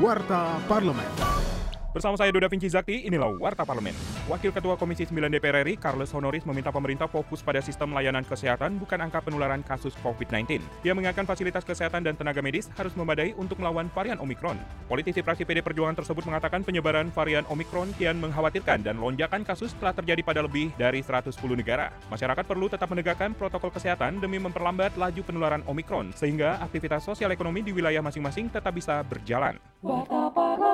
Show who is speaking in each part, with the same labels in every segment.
Speaker 1: Warta Parlemen.
Speaker 2: Bersama saya Doda Vinci Zakti, inilah Warta Parlemen. Wakil Ketua Komisi 9 DPR RI, Carlos Honoris, meminta pemerintah fokus pada sistem layanan kesehatan bukan angka penularan kasus COVID-19. Dia mengingatkan fasilitas kesehatan dan tenaga medis harus memadai untuk melawan varian Omikron. Politisi fraksi PD Perjuangan tersebut mengatakan penyebaran varian Omikron kian mengkhawatirkan dan lonjakan kasus telah terjadi pada lebih dari 110 negara. Masyarakat perlu tetap menegakkan protokol kesehatan demi memperlambat laju penularan Omikron, sehingga aktivitas sosial ekonomi di wilayah masing-masing tetap bisa berjalan.
Speaker 3: Warta.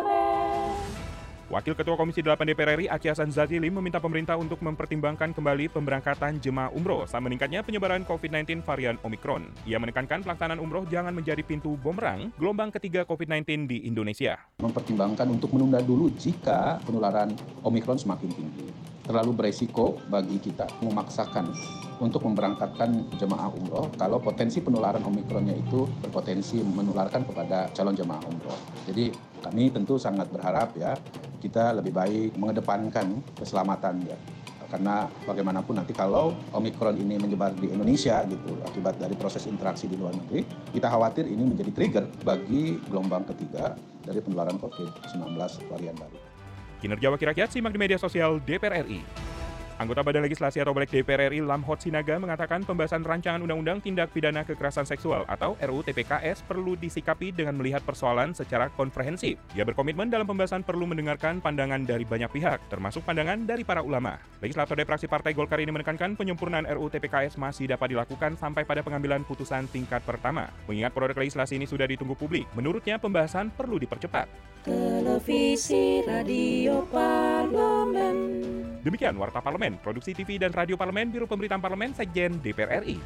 Speaker 2: Wakil Ketua Komisi 8 DPR RI Aki Hasan Zazili meminta pemerintah untuk mempertimbangkan kembali pemberangkatan jemaah umroh saat meningkatnya penyebaran COVID-19 varian Omikron. Ia menekankan pelaksanaan umroh jangan menjadi pintu bumerang gelombang ketiga COVID-19 di Indonesia.
Speaker 4: Mempertimbangkan untuk menunda dulu jika penularan Omikron semakin tinggi. Terlalu beresiko bagi kita memaksakan untuk memberangkatkan jemaah umroh kalau potensi penularan Omikronnya itu berpotensi menularkan kepada calon jemaah umroh. Jadi kami tentu sangat berharap ya kita lebih baik mengedepankan keselamatan ya karena bagaimanapun nanti kalau Omikron ini menyebar di Indonesia gitu akibat dari proses interaksi di luar negeri, kita khawatir ini menjadi trigger bagi gelombang ketiga dari penularan COVID-19 varian baru.
Speaker 2: Kinerja Wakil Rakyat simak di media sosial DPR RI. Anggota Badan Legislasi atau Balek DPR RI Lamhot Sinaga mengatakan pembahasan rancangan Undang-Undang Tindak Pidana Kekerasan Seksual atau RUU TPKS perlu disikapi dengan melihat persoalan secara komprehensif. Ia berkomitmen dalam pembahasan perlu mendengarkan pandangan dari banyak pihak, termasuk pandangan dari para ulama. Legislator fraksi Partai Golkar ini menekankan penyempurnaan RUU TPKS masih dapat dilakukan sampai pada pengambilan putusan tingkat pertama. Mengingat produk legislasi ini sudah ditunggu publik, menurutnya pembahasan perlu dipercepat.
Speaker 3: Televisi Radio Parlemen.
Speaker 2: Demikian Warta Parlemen, Produksi TV dan Radio Parlemen, Biro Pemberitaan Parlemen, Sekjen DPR RI.